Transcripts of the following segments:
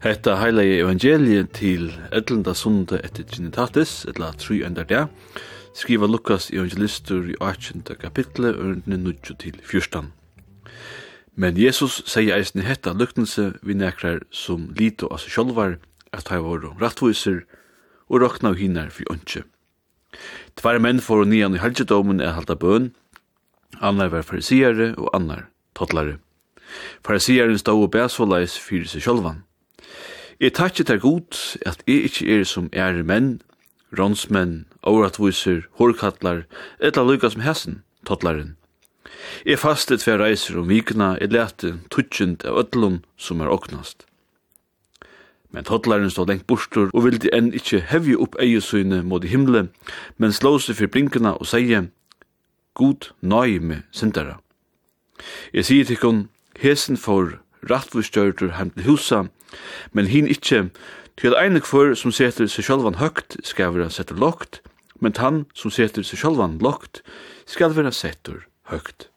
Hetta heila evangeliet til Edlunda Sunde etter Trinitatis, etla tru endar der, skriva Lukas evangelistur i 18. kapitlet, ørende 9 til 14. Men Jesus sier eisne hetta lyknelse vi nekrar som lito av seg sjolvar, at hei våre rattviser, og rokna av hinar for ønske. Tvar menn får nian i helgedomen er halda bøn, annar var farisiare og annar tottlare. Farisiaren stod og bæsvolais fyrir seg sjolvan. Jeg takkje der god at jeg ikke er som er menn, rånsmenn, åretviser, hårkattlar, etla lykka som hessen, tottlaren. Jeg faste tver reiser om vikna, jeg lete tutsjent av ötlun som er oknast. Men tottlaren stod lengt bostur og vildi enn ikkje hevje opp eiesyne mot i himle, men slåse for brinkena og seie, God nøye med syndara. Jeg sier til hon, hesen for rattvistgjørtur heim til husa, men hin ikkje, til einig for som setur seg sjálvan høgt, skal vera setur lokt, men han som setur seg sjálvan lokt, skal vera setur høgt.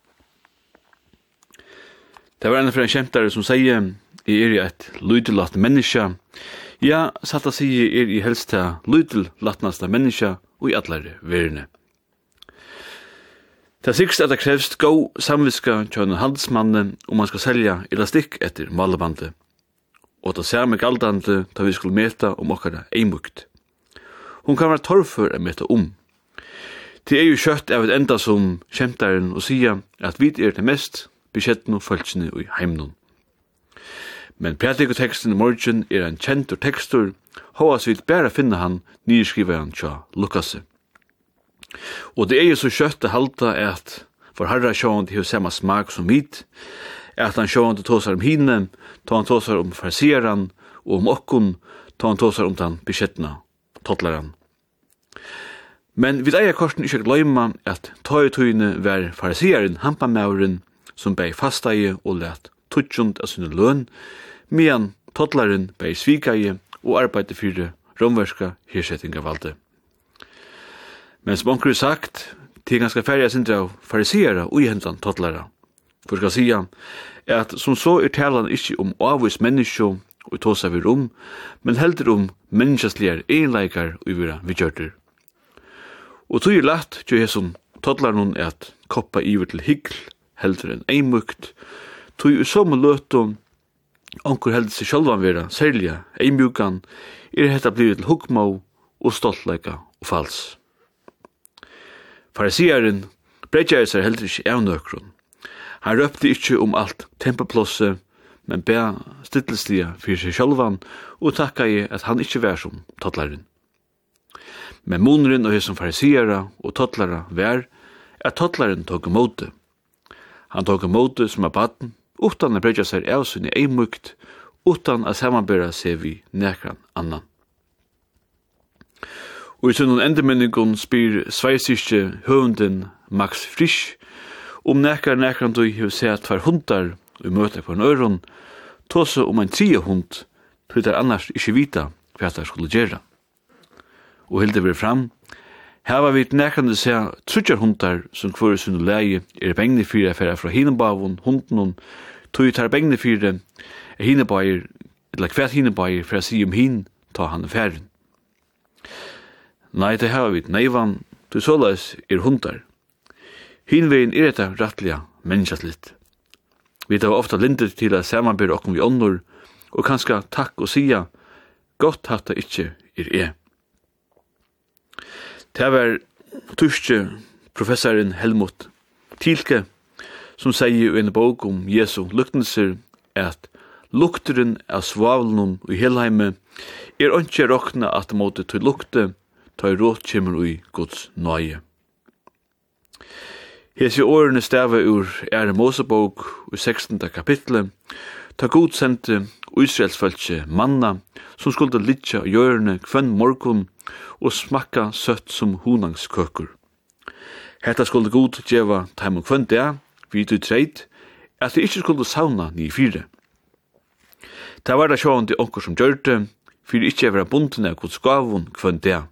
Det var en fra en kjentare som sier, jeg er i et lydelatt menneske, ja, satt a sige, er i helst til lydelatnasta menneske, og i allare verene. Det sikst at det krevst gå samviska kjønn handelsmanne om man skal selja elastikk etter malebandet. Og det samme galdande da vi skulle meta om okkara eimukt. Hon kan være torrfør å meta om. Det er jo kjøtt av et enda som kjemtaren og sia at vi er det mest beskjettene og følelsene i heimnum. Men prædikoteksten i morgen er en kjentur tekstur, hva vi bare finne han, nyskriver han tja Lukasse. Og det er jo så kjøtt å halda at for herra sjåan til samme smak som vit, at han sjåan til tåsar om hinne, ta han tåsar om farseran, og om okkun, ta han tåsar om den beskjettna, tottlaran. Men vid eier korsen ikkje gløyma at tøytøyne var hampa hampamauren, som bei fastaie og let tutsjund av sinne løn, medan tottlaren bei svikaie og arbeidde fyrir romverska hirsettingavalde. Men som onker sagt, til ganske færre sindra av farisera og i hentan tattlara. For skal sia, at som så er talan ikkje om avvis menneskjo og tåsa vi rom, men heldur om menneskjastligar egenleikar og vira vi kjørter. Og tog er lagt til hesson tattlar nun at koppa iver til hygl, heldur enn eimukt, tog er som løtum onkur heldur seg sjálvan vera, særlig eimjukan, er hetta blivit til hukmau og stoltleika og fals. Farisieren brettjer seg heller ikke av nøkron. Han røpte ikke om alt tempeplosset, men be stittelslige for seg sjølvan, og takka i at han ikke var som tottlaren. Men moneren og som farisiera og tottlare var at tottlaren tog imot Han tog imot som er baden, utan å brettja seg av sin eimukt, utan å samanbæra seg vi nekran annan. Og i sunnum endemenningum spyr sveisiske høvenden Max Frisch om nekkar nekkar du hefur sett tvar hundar og møte på en øron, tåse om ein tria hund, tøytar annars ikkje vita hva det skulle gjera. Og hilde vi fram, heva vi nekkande seg trutjar hundar som kvore sunnu leie er bengne fyra færa fra hinebavun, hunden, tar bengni fyrir er hinebair, eller hver hinebair, fyrir a si om hin, ta han færin. Nei, det har vi neivan, du såleis er hundar. Hinvegin er etta rattliga menneskjatlitt. Vi tar ofta lindet til a samanbyr okkum vi åndor, og kanska takk og sia, gott hatta ikkje er e. Det var tyske professoren Helmut Tilke, som sier i en bok om Jesu luktenser, at lukteren av svavlnum i helheime er ikke råkna at måte til lukte, ta i råd kjemur ui Guds nøye. Hesi årene stave ur er Mosebok i 16. kapitlet, ta god sendte Israelsfæltje manna som skulda litja og gjørne kvann morgun og smakka søtt som hunangskøkur. Hetta skulda god djeva taim og kvenn dea, vi du treit, at de ikkje skulda sauna ni fire. Ta var da sjåan til onkur som gjørte, fyrir ikkje vera bunden av gods gavun kvenn dea.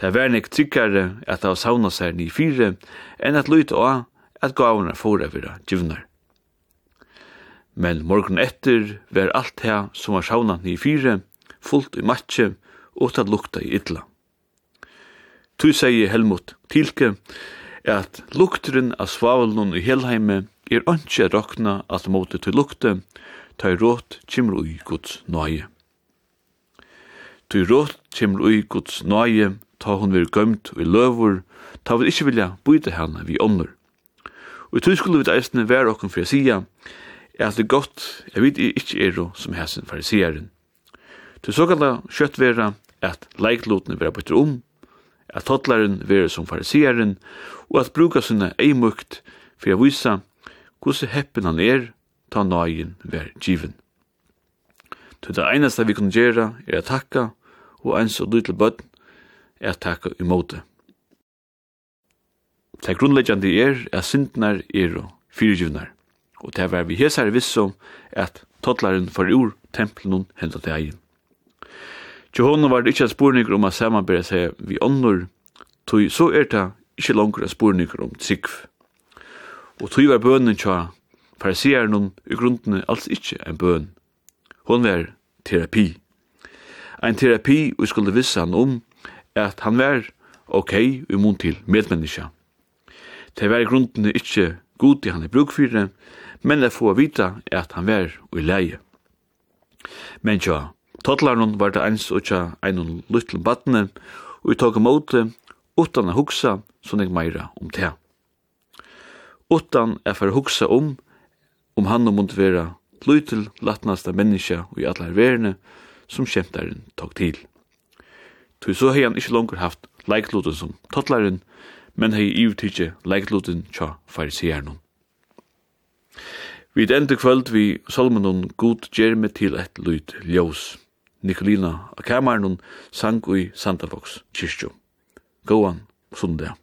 Det var nek tryggare at det var sauna seg ni fire, enn at lyt og at gavene fore vira givnar. Men morgun etter var alt her som var sauna ni fire, fullt i matje, og tatt lukta i idla. Tu sier Helmut Tilke at lukteren av svavelnån i helheime er ønskje rokna at måte til lukte, ta i råt kjemmer i gods nøye. Ta i råt kjemmer i gods nøye, ta hon vir gømt og i løvor, ta vi ikkje vilja byte henne vi ånder. Og i tog skulle vi eisne være okkur for å er at det er godt, jeg vet ikkje er ro som hesen fariseren. Til såkalla kjøtt vera at leiklotene vera bytter om, at tottlaren vera som fariseren, og at bruka sinne eimukt for å vise hvordan heppen han er, ta nøyen ver given. Til det eneste vi kan gjøre er å takka, og ens og lytle bøtten, er takka måte. Det grunnleggjande er at syndnar er og fyrirgivnar, og det er vi hesar vissom at tottlaren for ur templen hendt til egin. Tjohona var det ikkje spurningar om a samanbera seg vi åndor, tog så er det ikkje langar spurningar om tsikv. Og tog var bønnen tja farisearen i grunden alls ikkje en bøn. Hon var terapi. Ein terapi vi skulle vissa han om at han var ok i mun til medmenneska. Det var i grunden ikkje god i han i brukfyrre, men det få vita at han var i leie. Men tja, totlaren var det eins og tja ein luttel badne, og vi tog imot det utan a hugsa sånn jeg meira om det. Utan er for hugsa om, om han og måtte vera luttel latnasta menneska og i allar verne som kjemtaren tog til. Tui så hei han ikkje langer haft leikloten som tottlaren, men hei ivtidje leikloten tja fariseeren. Vi enda kvöld vi salmenon god gjerme til et lyd ljós. Nikolina av kameran sang i Sandavoks kyrkjo. Gåan sundag.